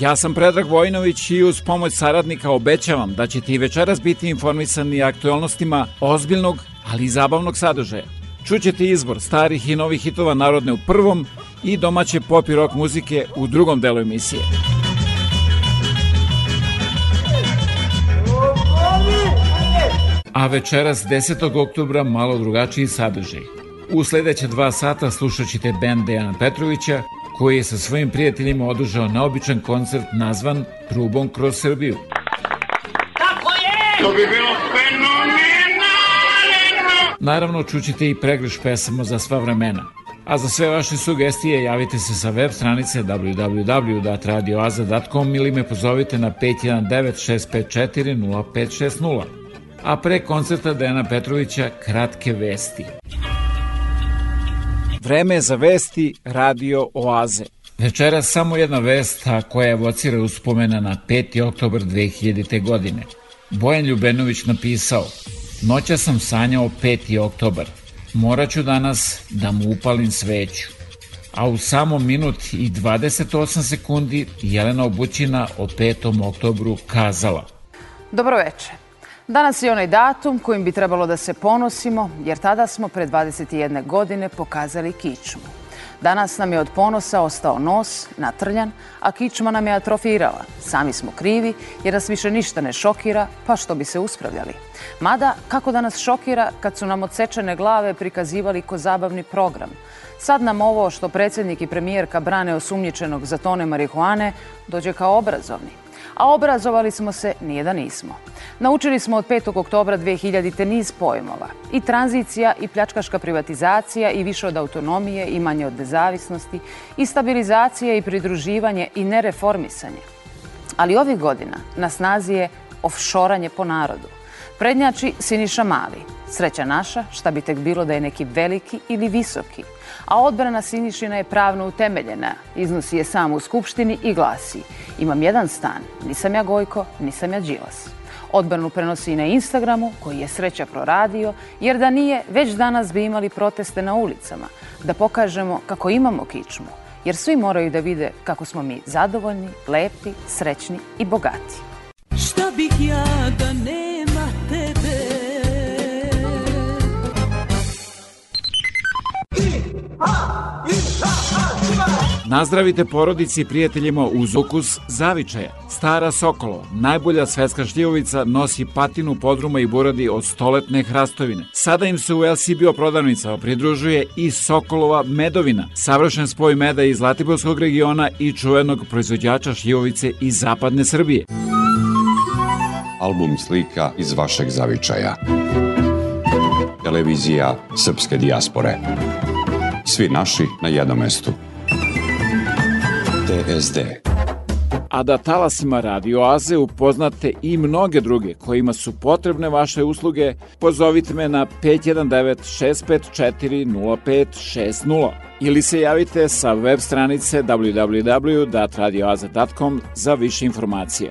Ja sam Predrag Vojnović i uz pomoć saradnika obećavam da ćete i večeras biti informisani aktualnostima ozbiljnog, ali i zabavnog sadržaja. Čućete izbor starih i novih hitova narodne u prvom i domaće pop i rock muzike u drugom delu emisije. A večeras 10. oktobra malo drugačiji sadržaj. U sledeća dva sata slušat ćete band Dejana Petrovića, koji je sa svojim prijateljima održao neobičan koncert nazvan Trubom kroz Srbiju. Tako je! To bi bilo fenomenalno! Naravno, čućete i pregrš pesama za sva vremena. A za sve vaše sugestije javite se sa web stranice www.radioaza.com ili me pozovite na 519 654 0560. A pre koncerta Dejana Petrovića kratke vesti. Vreme za vesti Radio Oaze. Večera samo jedna vest, a koja evocira uspomena na 5. oktober 2000. godine. Bojan Ljubenović napisao Noća sam sanjao 5. oktobar. Moraću danas da mu upalim sveću. A u samo minut i 28 sekundi Jelena Obućina o 5. oktobru kazala Dobro večer. Danas je onaj datum kojim bi trebalo da se ponosimo, jer tada smo pre 21 godine pokazali kičmu. Danas nam je od ponosa ostao nos, natrljan, a kičma nam je atrofirala. Sami smo krivi, jer nas više ništa ne šokira, pa što bi se uspravljali. Mada, kako da nas šokira kad su nam odsečene glave prikazivali ko zabavni program. Sad nam ovo što predsjednik i premijerka brane osumnjičenog za tone marihuane dođe kao obrazovni a obrazovali smo se nije da nismo. Naučili smo od 5. oktobra 2000. niz pojmova. I tranzicija, i pljačkaška privatizacija, i više od autonomije, i manje od nezavisnosti, i stabilizacija, i pridruživanje, i nereformisanje. Ali ovih godina na snazi je ofšoranje po narodu. Prednjači Siniša Mali. Sreća naša, šta bi tek bilo da je neki veliki ili visoki – a odbrana Sinišina je pravno utemeljena. Iznosi je sam u Skupštini i glasi Imam jedan stan, nisam ja Gojko, nisam ja Đilas. Odbranu prenosi i na Instagramu, koji je sreća proradio, jer da nije, već danas bi imali proteste na ulicama, da pokažemo kako imamo kičmu, jer svi moraju da vide kako smo mi zadovoljni, lepi, srećni i bogati. Šta bih ja da nema Nazdravite porodici i prijateljima uz ukus zavičaja. Stara Sokolo, najbolja svetska šljivovica, nosi patinu podruma i buradi od stoletne hrastovine. Sada im se u LCBO prodavnicama pridružuje i Sokolova medovina, savršen spoj meda iz Zlatiborskog regiona i čuvenog proizvođača šljivovice iz zapadne Srbije. Album slika iz vašeg zavičaja. Televizija Srpske dijaspore. Svi naši na jednom mestu. TSD. A da talasima Radio Aze upoznate i mnoge druge kojima su potrebne vaše usluge, pozovite me na 519-654-0560 ili se javite sa web stranice www.radioaze.com za više informacije.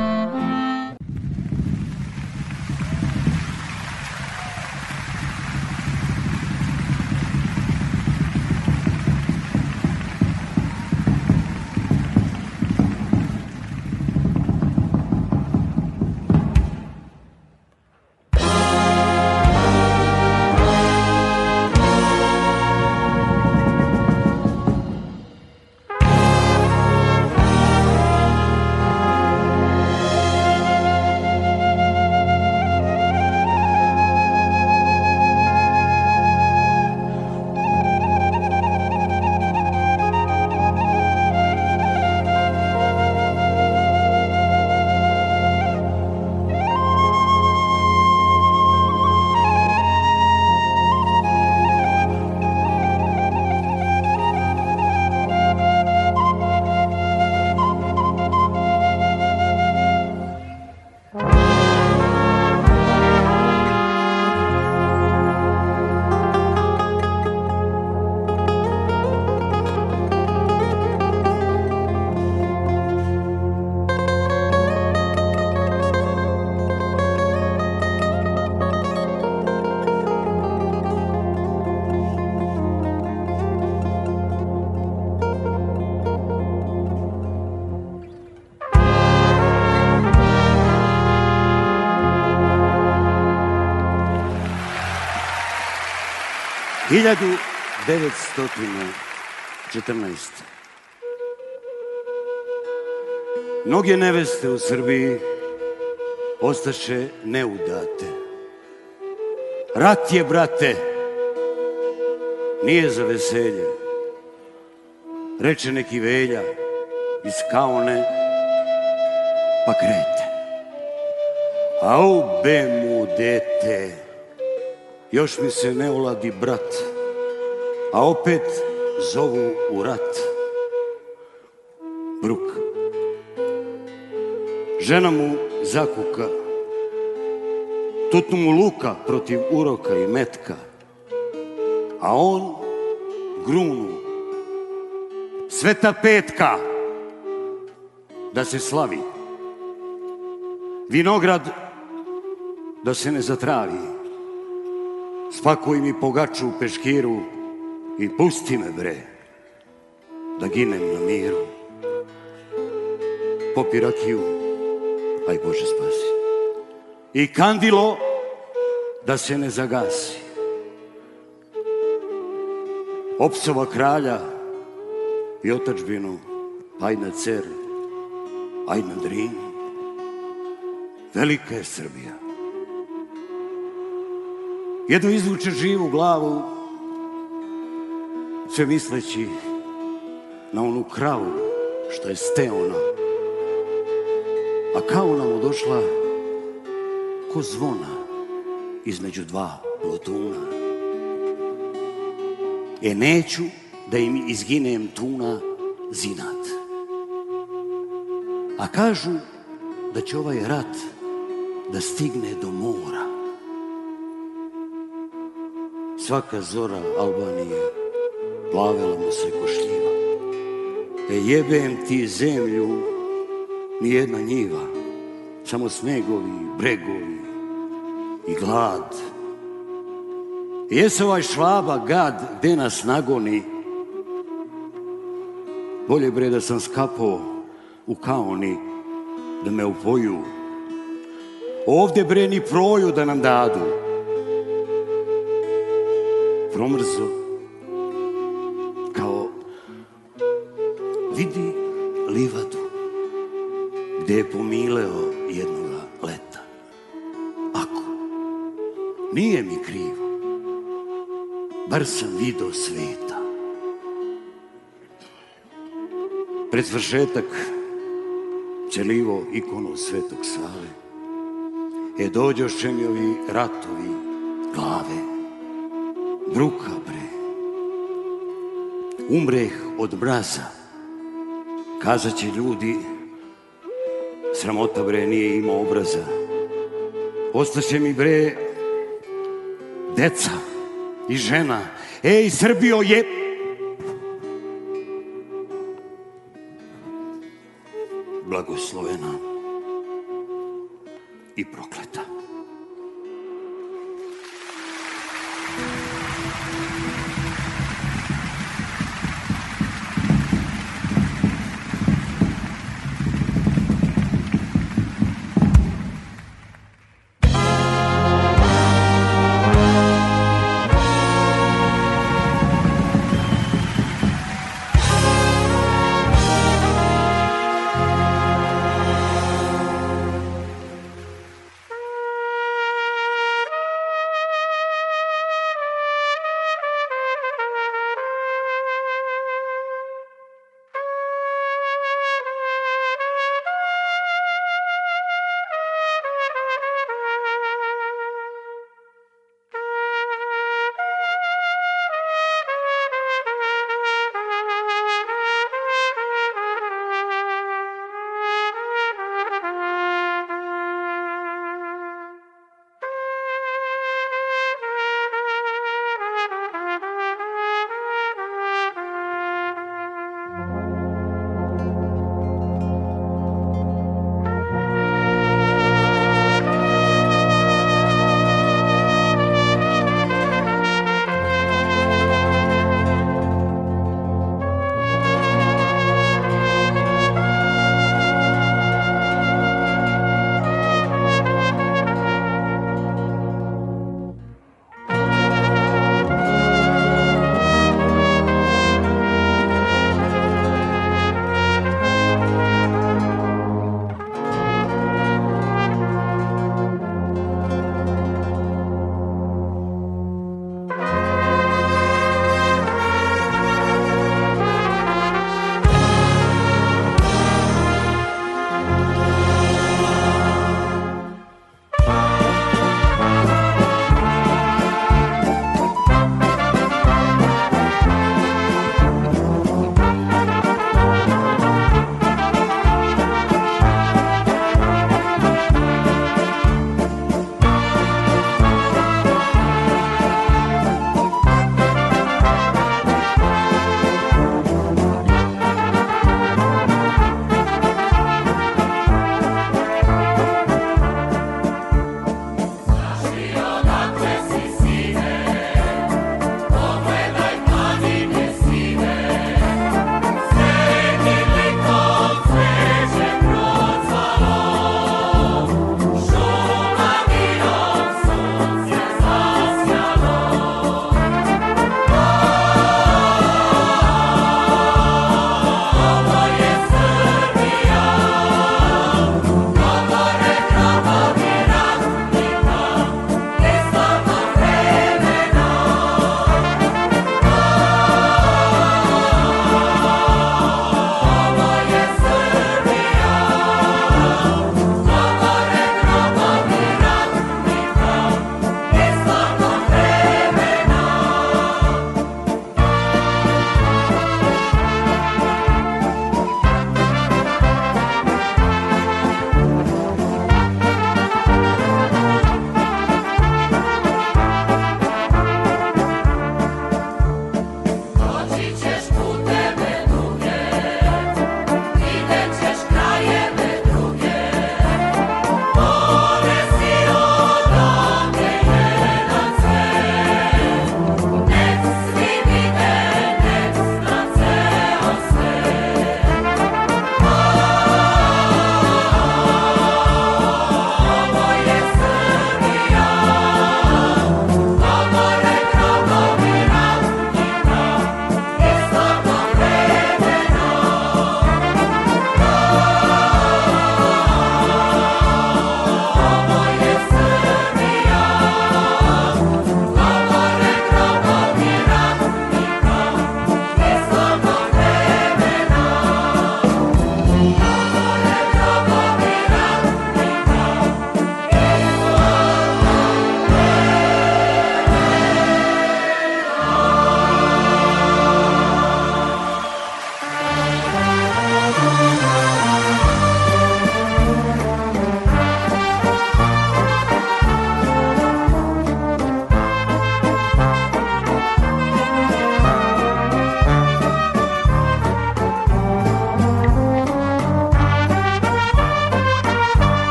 1914. Mnoge neveste u Srbiji ostaše neudate. Rat je, brate, nije za veselje. Reče neki velja iz kaone, pa krete. A u mu dete, još mi se ne oladi brat, a opet zovu u rat. Bruk. Žena mu zakuka, tutnu mu luka protiv uroka i metka, a on grunu. Sveta petka da se slavi. Vinograd da se ne zatravi. Spakuj mi pogaču u peškiru i pusti me bre da ginem na miru. Popi rakiju, aj Bože spasi. I kandilo da se ne zagasi. Opsova kralja i otačbinu, aj na cer, aj na drin. Velika je Srbija. Jedno izvuče živu glavu, sve misleći na onu kravu što je steona. A kao nam došla ko zvona između dva plotuna. E neću da im izginem tuna zinat. A kažu da će ovaj rat da stigne do mora. Svaka zora Albanije plavila mu se košljiva. E jebem ti zemlju, nijedna njiva, samo snegovi, bregovi i glad. Jesi ovaj švaba gad gde nas nagoni? Bolje bre da sam skapao u kaoni, da me upoju. Ovde bre ni proju da nam dadu. Promrzo vidi livadu gde je pomileo jednoga leta. Ako nije mi krivo, bar sam video sveta. Pred svršetak celivo ikonu Svetog Save, e dođoše mi ovi ratovi glave, bruka bre, umreh od mraza, Kazat će ljudi, sramota bre nije imao obraza. Ostaće mi bre deca i žena. Ej, Srbijo je... Blagoslovena i prokleta.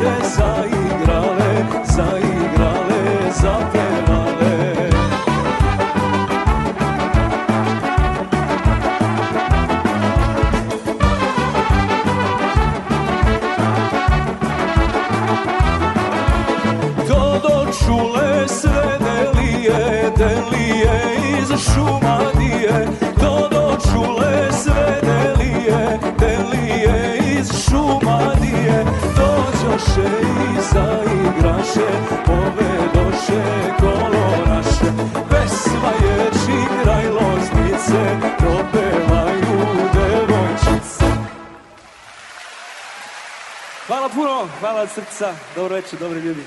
Jesus. Srca, dobro večer, dobri ljudi.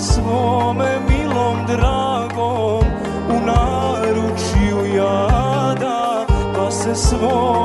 te svome milom dragom u naručju jada, pa se svome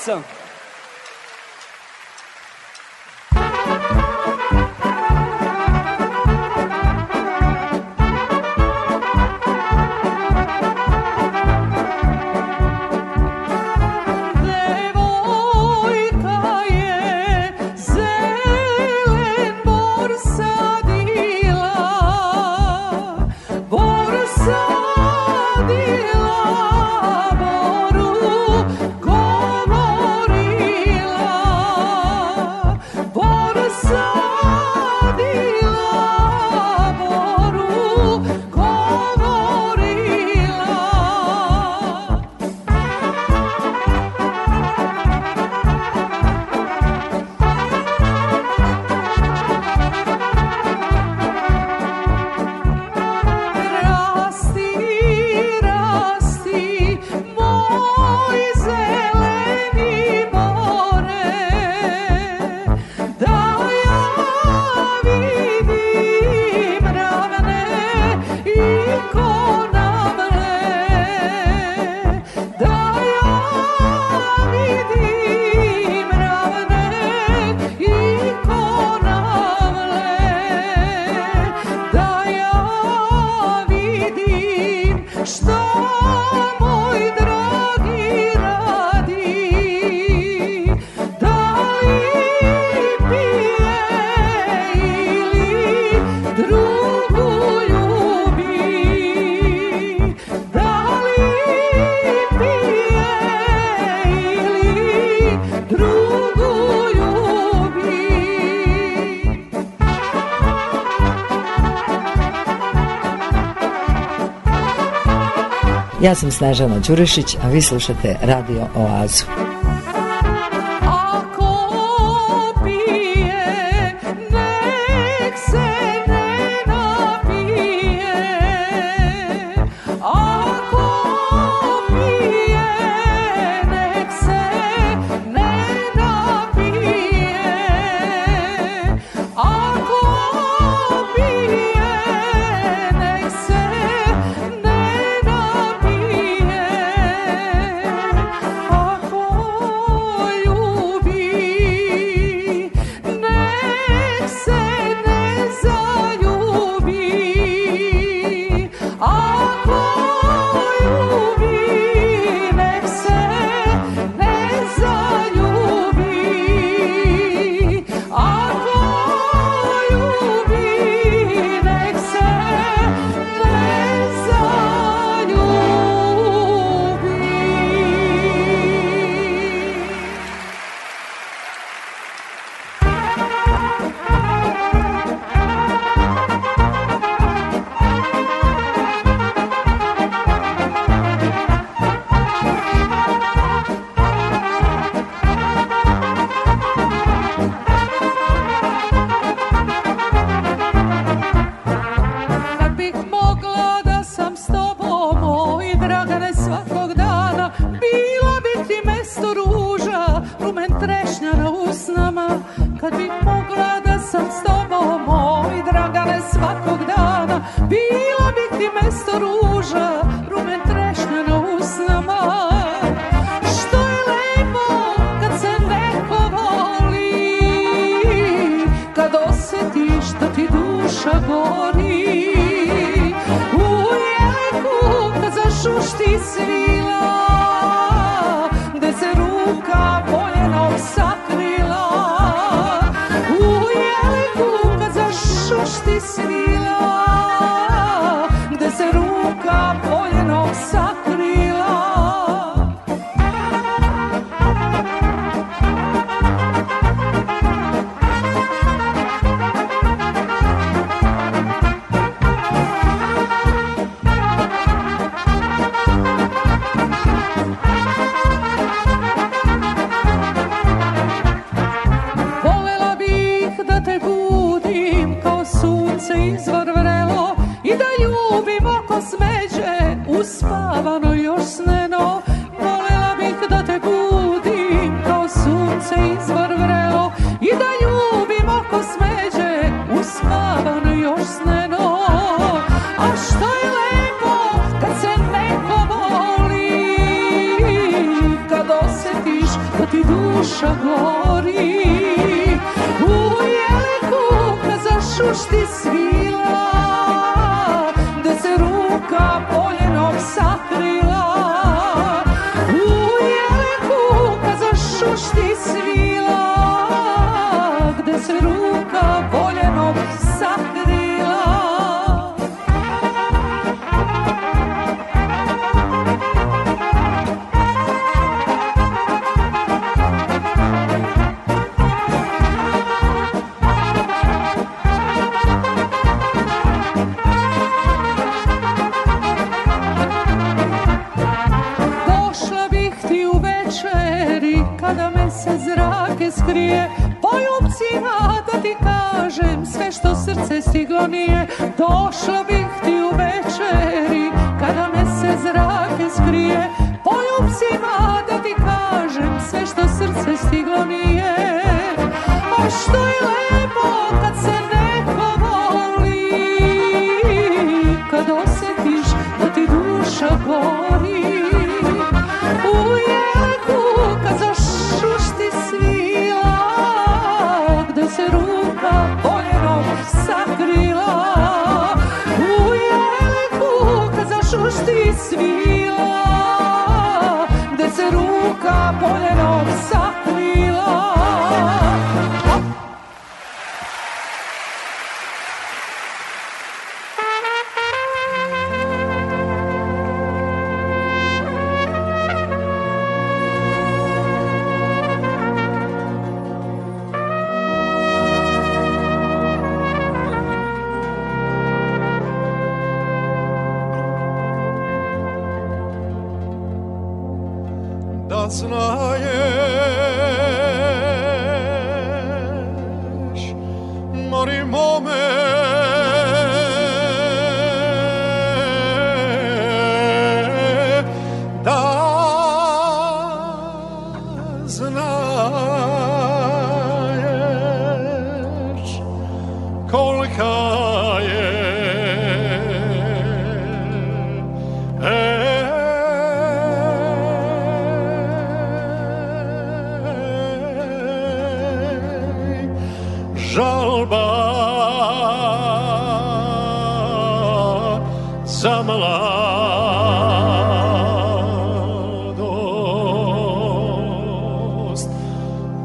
Awesome. Ja sam Snežana Đurišić, a vi slušate Radio Oazu.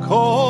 call.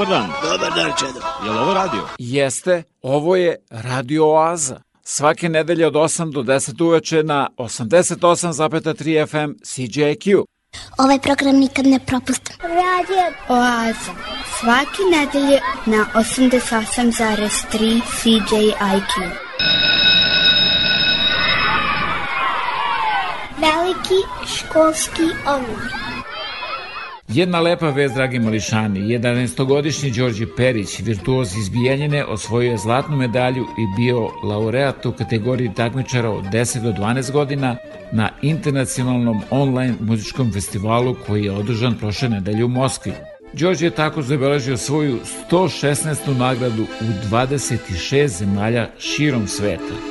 Dobar dan. Dobar dan, Čedo. Je li ovo radio? Jeste, ovo je Radio Oaza. Svake nedelje od 8 do 10 uveče na 88,3 FM CJQ. Ovaj program nikad ne propustim. Radio Oaza. Svake nedelje na 88,3 CJIQ. Veliki školski omor. Jedna lepa vez, dragi mališani, 11-godišnji Đorđe Perić, virtuoz izbijanjene, osvojio je zlatnu medalju i bio laureat u kategoriji takmičara od 10 do 12 godina na internacionalnom online muzičkom festivalu koji je održan prošle nedelje u Moskvi. Đorđe je tako zabeležio svoju 116. nagradu u 26 zemalja širom sveta.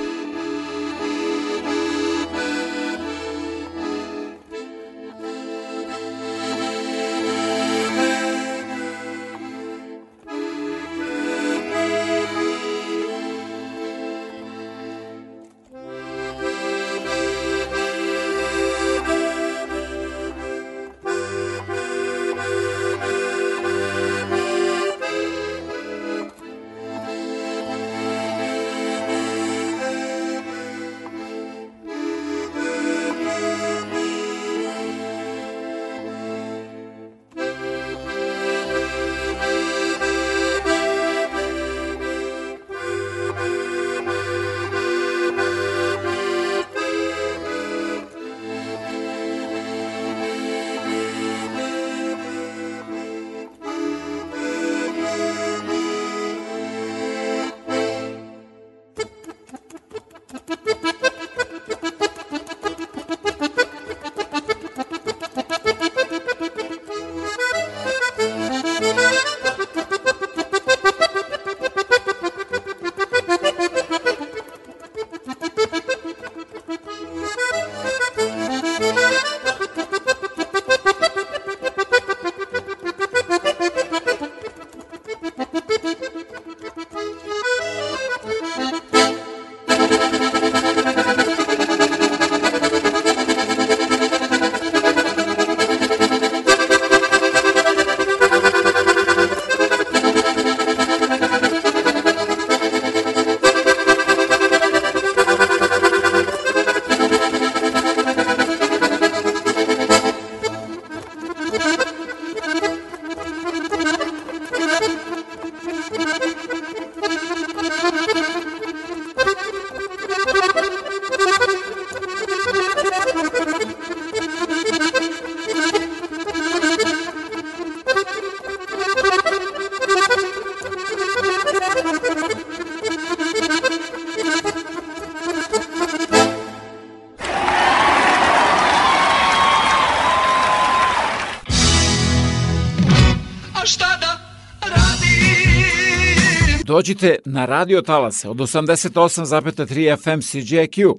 Dođite na Radio Talase od 88,3 FM CJQ.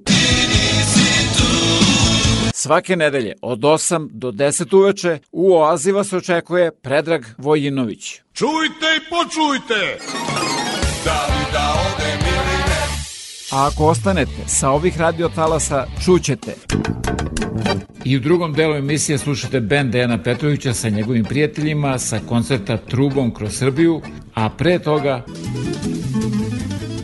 Svake nedelje od 8 do 10 uveče u Oazi vas očekuje Predrag Vojinović. Čujte i počujte! Da li da odem ili ne? A ako ostanete sa ovih radio talasa, čućete. I u drugom delu emisije slušate band Dejana Petrovića sa njegovim prijateljima sa koncerta Trubom kroz Srbiju, a pre toga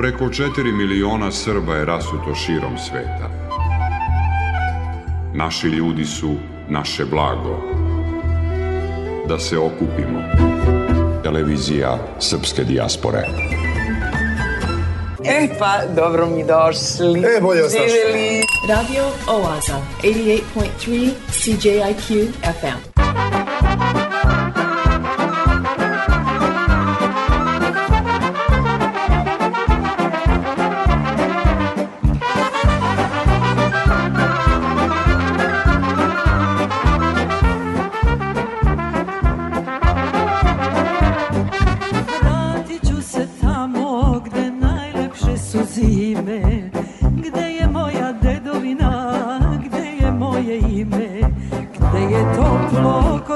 Preko 4 miliona Srba je rasuto širom sveta. Naši ljudi su naše blago. Da se okupimo. Televizija Srpske dijaspore. E pa, dobro mi došli. E, bolje vas našli. Živeli. Radio Oaza, 88.3 CJIQ FM.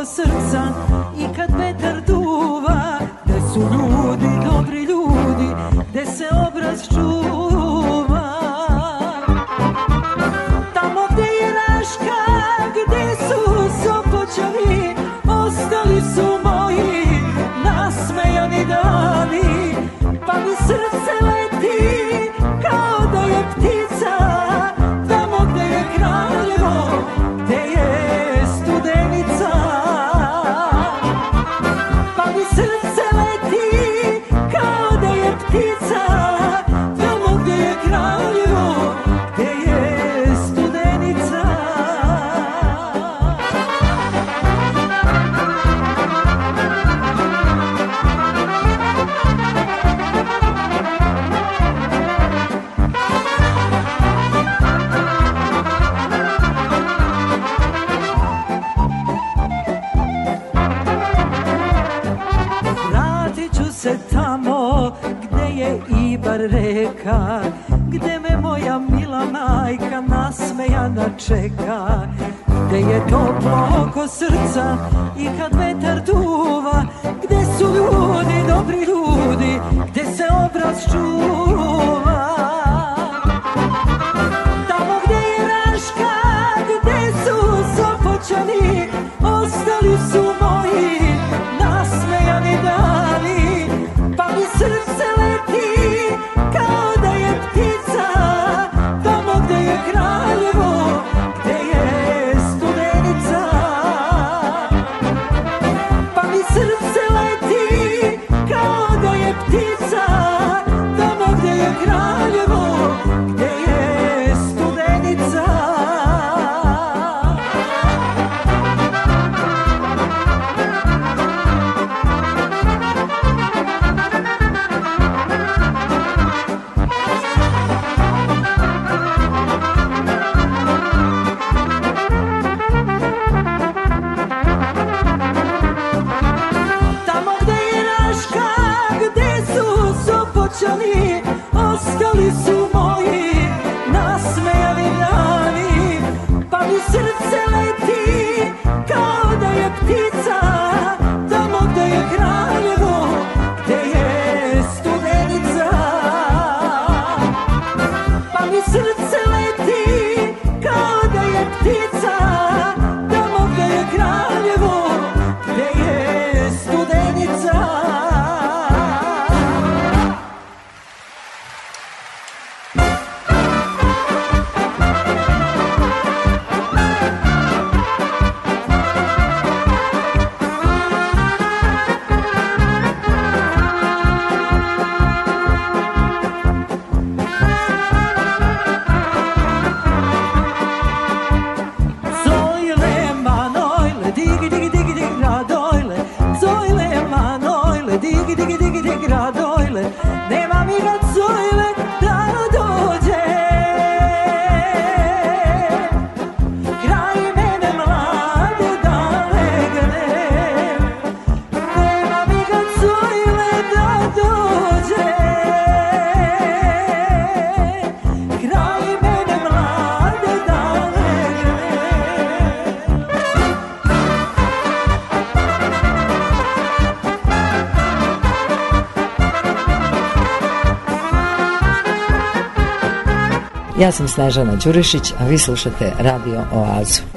srca. I kad vetar Ja sam Snežana Đurišić, a vi slušate Radio Oazu.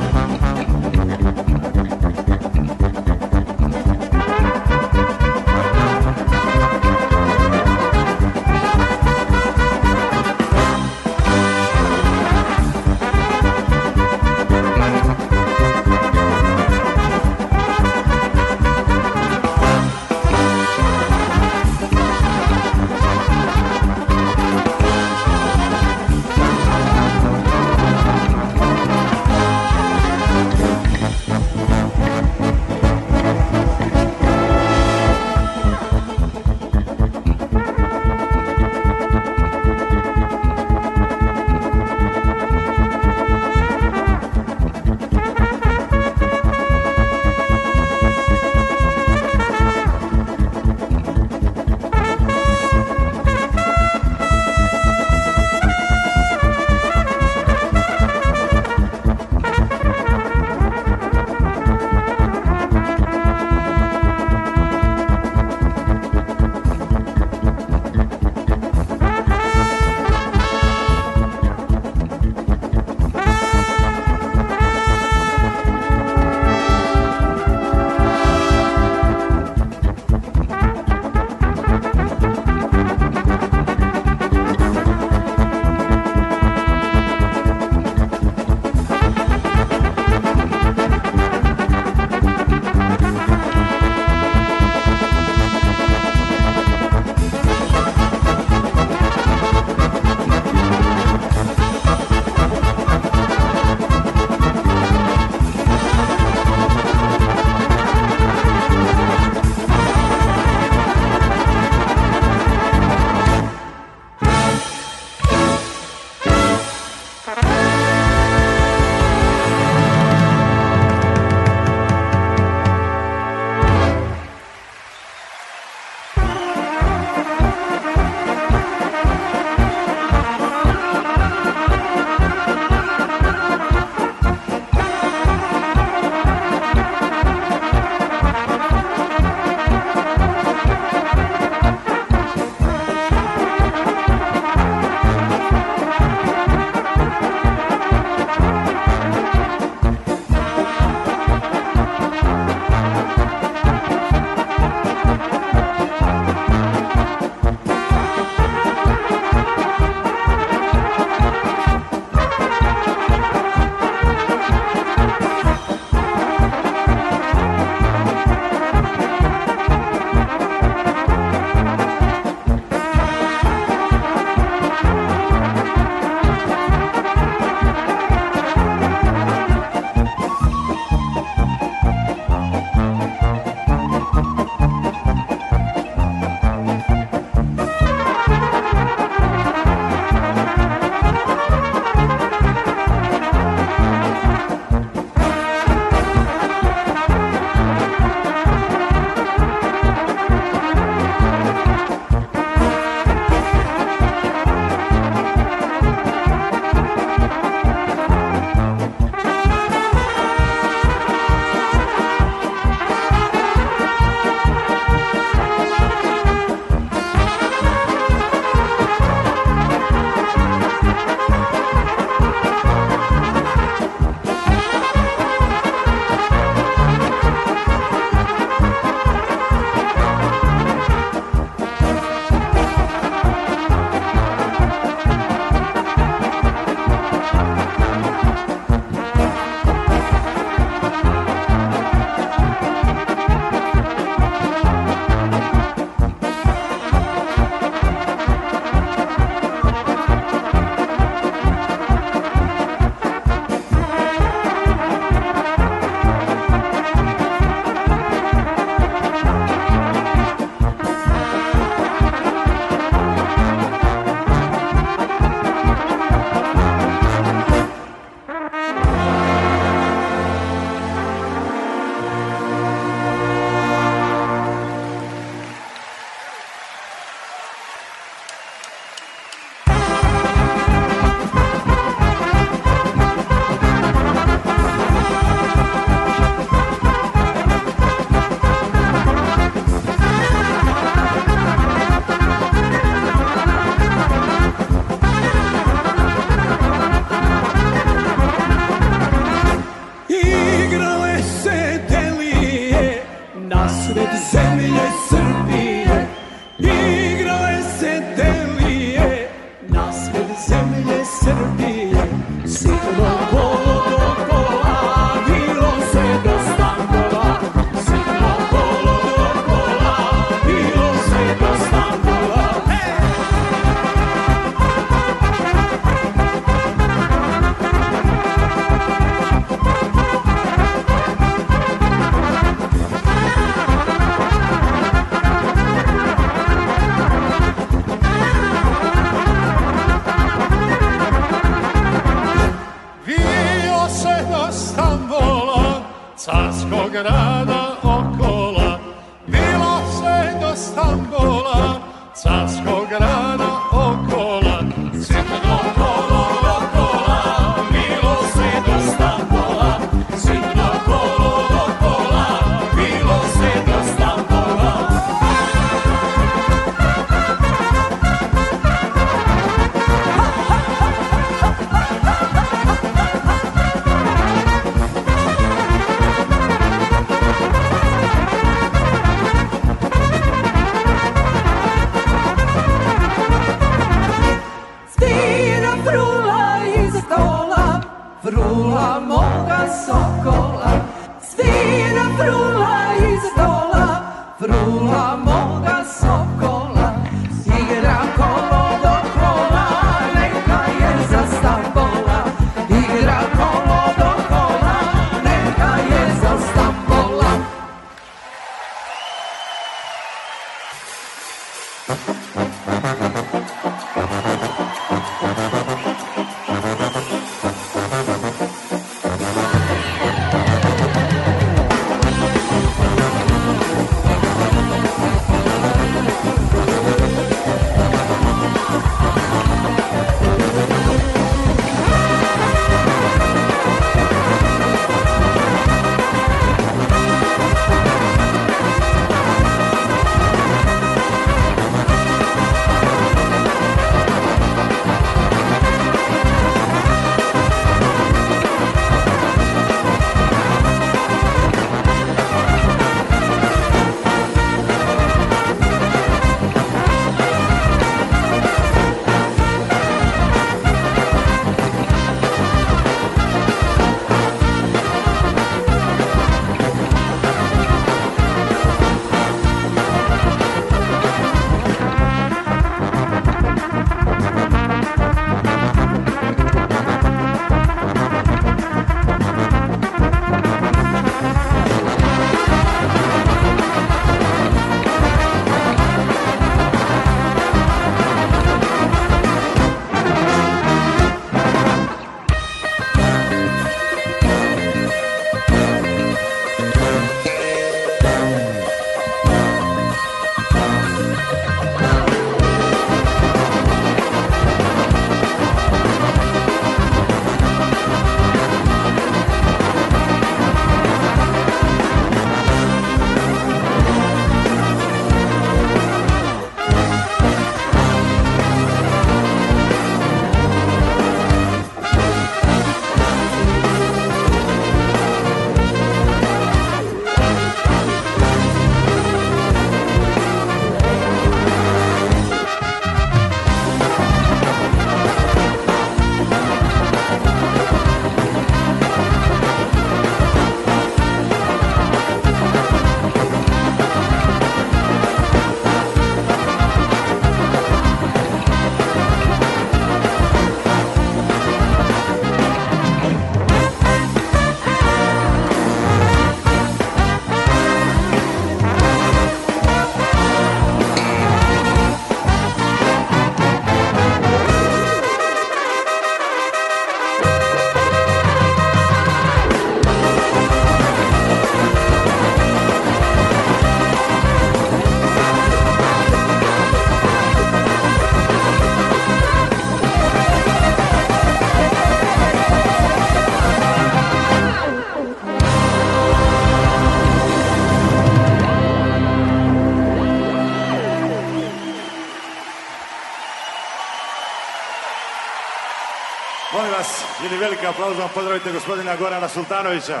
Velikim aplauzom pozdravite gospodina Gorana Sultanovića.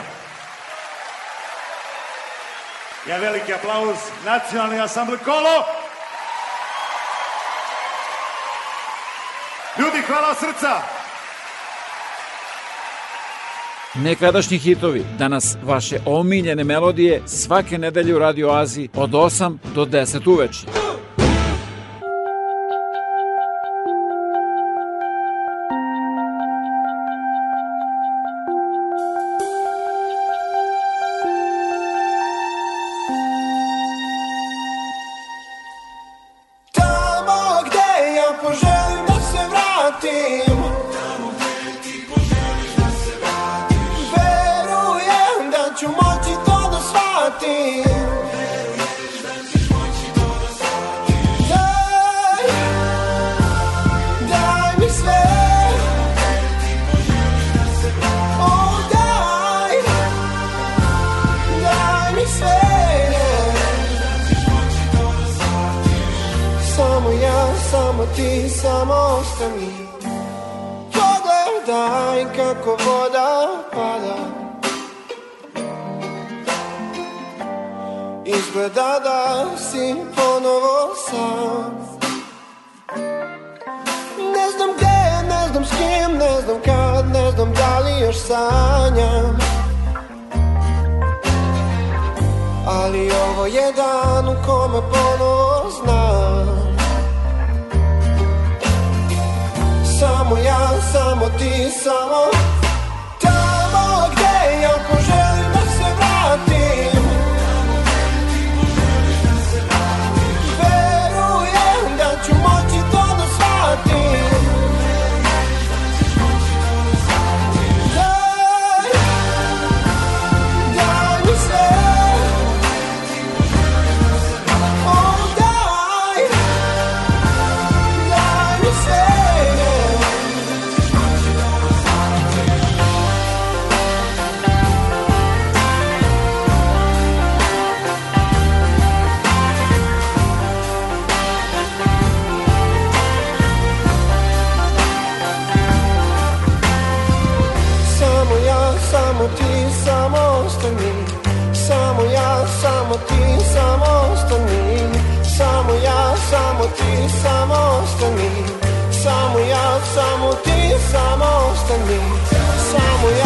Ja veliki aplauz Nacionalni ansambl Kolo. Ljudi, hvala srca. Nekadašnji hitovi, danas vaše omiljene melodije svake nedelje u Radio Aziji od 8 do 10 uveče. Ti, samo ostani Pogledaj kako voda pada. Izgleda da si ponovo sam. Ne znam gde, ne znam s kim, ne znam kad, ne znam da li još sanjam. Ali ovo je dan u kome ponovo znam Samo ja, samo ti, samo samo ti, samo ostani. Samo ja, samo ti, samo ostani. Samo ja,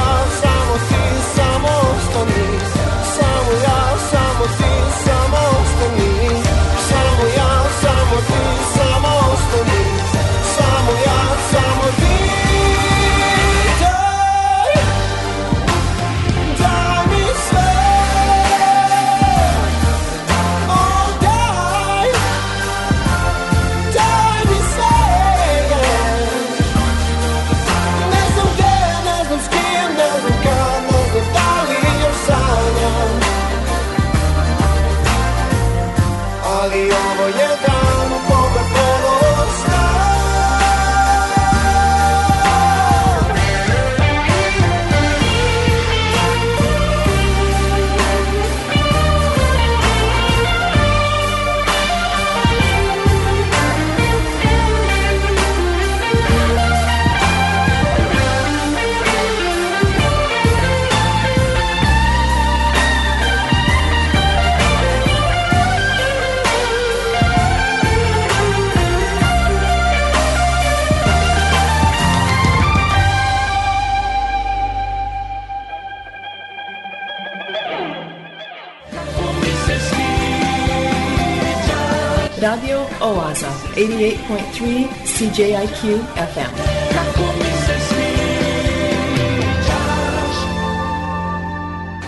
Oaza, 88.3 CJIQ FM.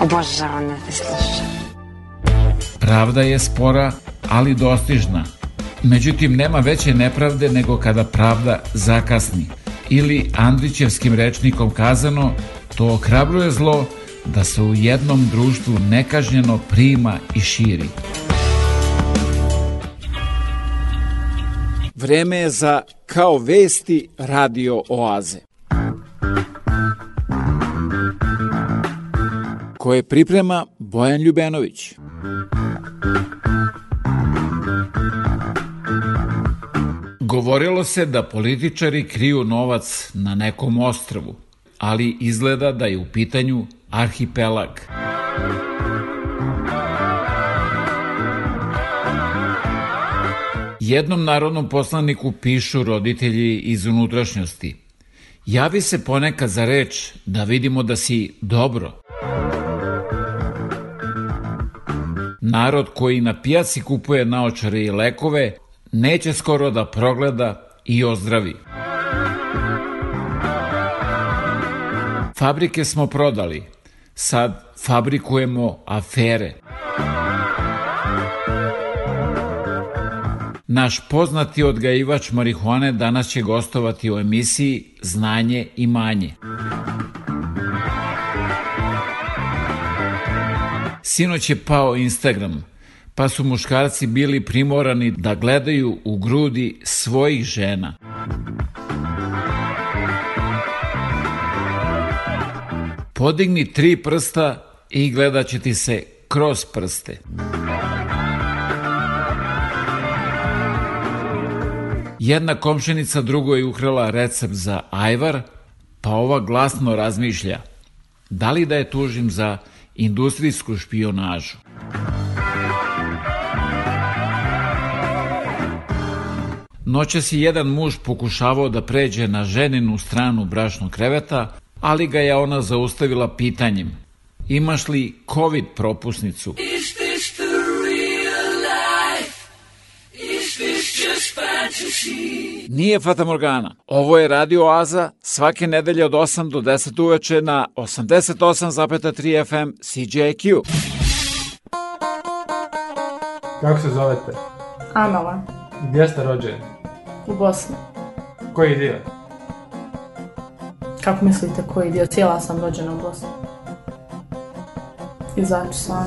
Obožavam da te slušam. Pravda je spora, ali dostižna. Međutim, nema veće nepravde nego kada pravda zakasni. Ili Andrićevskim rečnikom kazano, to ohrabruje zlo da se u jednom društvu nekažnjeno prima i širi. Vreme je za Kao vesti radio oaze. Koje priprema Bojan Ljubenović. Govorilo se da političari kriju novac na nekom ostrvu, ali izgleda da je u pitanju arhipelag. Jednom narodnom poslaniku pišu roditelji iz unutrašnjosti. Javi se ponekad za reč da vidimo da si dobro. Narod koji na pijaci kupuje naočare i lekove neće skoro da progleda i ozdravi. Fabrike smo prodali, sad fabrikujemo afere. Naš poznati odgajivač marihuane danas će gostovati u emisiji Znanje i manje. Sinoć je pao Instagram, pa su muškarci bili primorani da gledaju u grudi svojih žena. Podigni tri prsta i gledat će ti se kroz prste. Jedna komšenica drugo je ukrala recept za ajvar, pa ova glasno razmišlja da li da je tužim za industrijsku špionažu. Noćas je jedan muž pokušavao da pređe na ženinu stranu brašnog kreveta, ali ga je ona zaustavila pitanjem Imaš li COVID propusnicu? Is Nije Fata Morgana. Ovo je Radio Oaza svake nedelje od 8 do 10 uveče na 88,3 FM CJQ. Kako se zovete? Amela, Gdje ste rođeni? u Bosni. Koji dio? Kako mislite koji dio? Cijela sam rođena u Bosni. Izaći sam.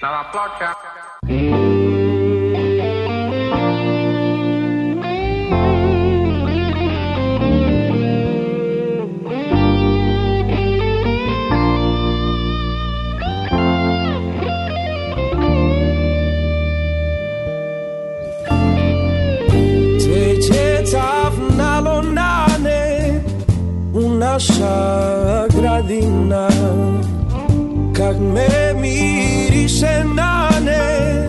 Stava ploča. Cvjeća na lonane u naša me miriše nane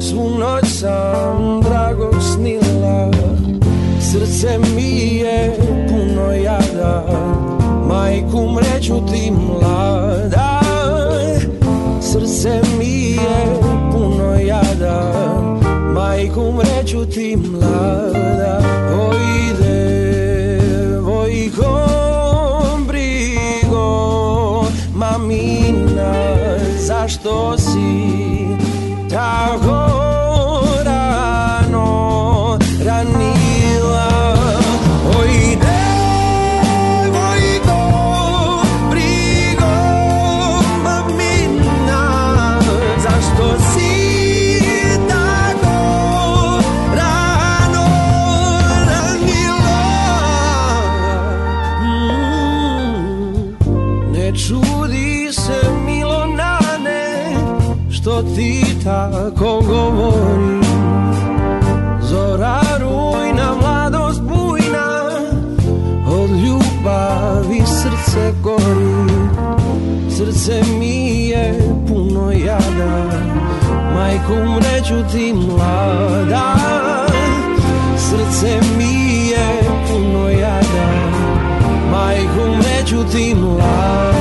Svu noć sam dragog snila. Srce mi je puno jada. Majku mreću ti mlada. Srce mi je puno jada. Majku mreću ti mlada. Ojde, vojkom brigo. Mamina, zašto si Majku mreću ti mlada. Srce mi je puno jada. Majku mreću ti mlada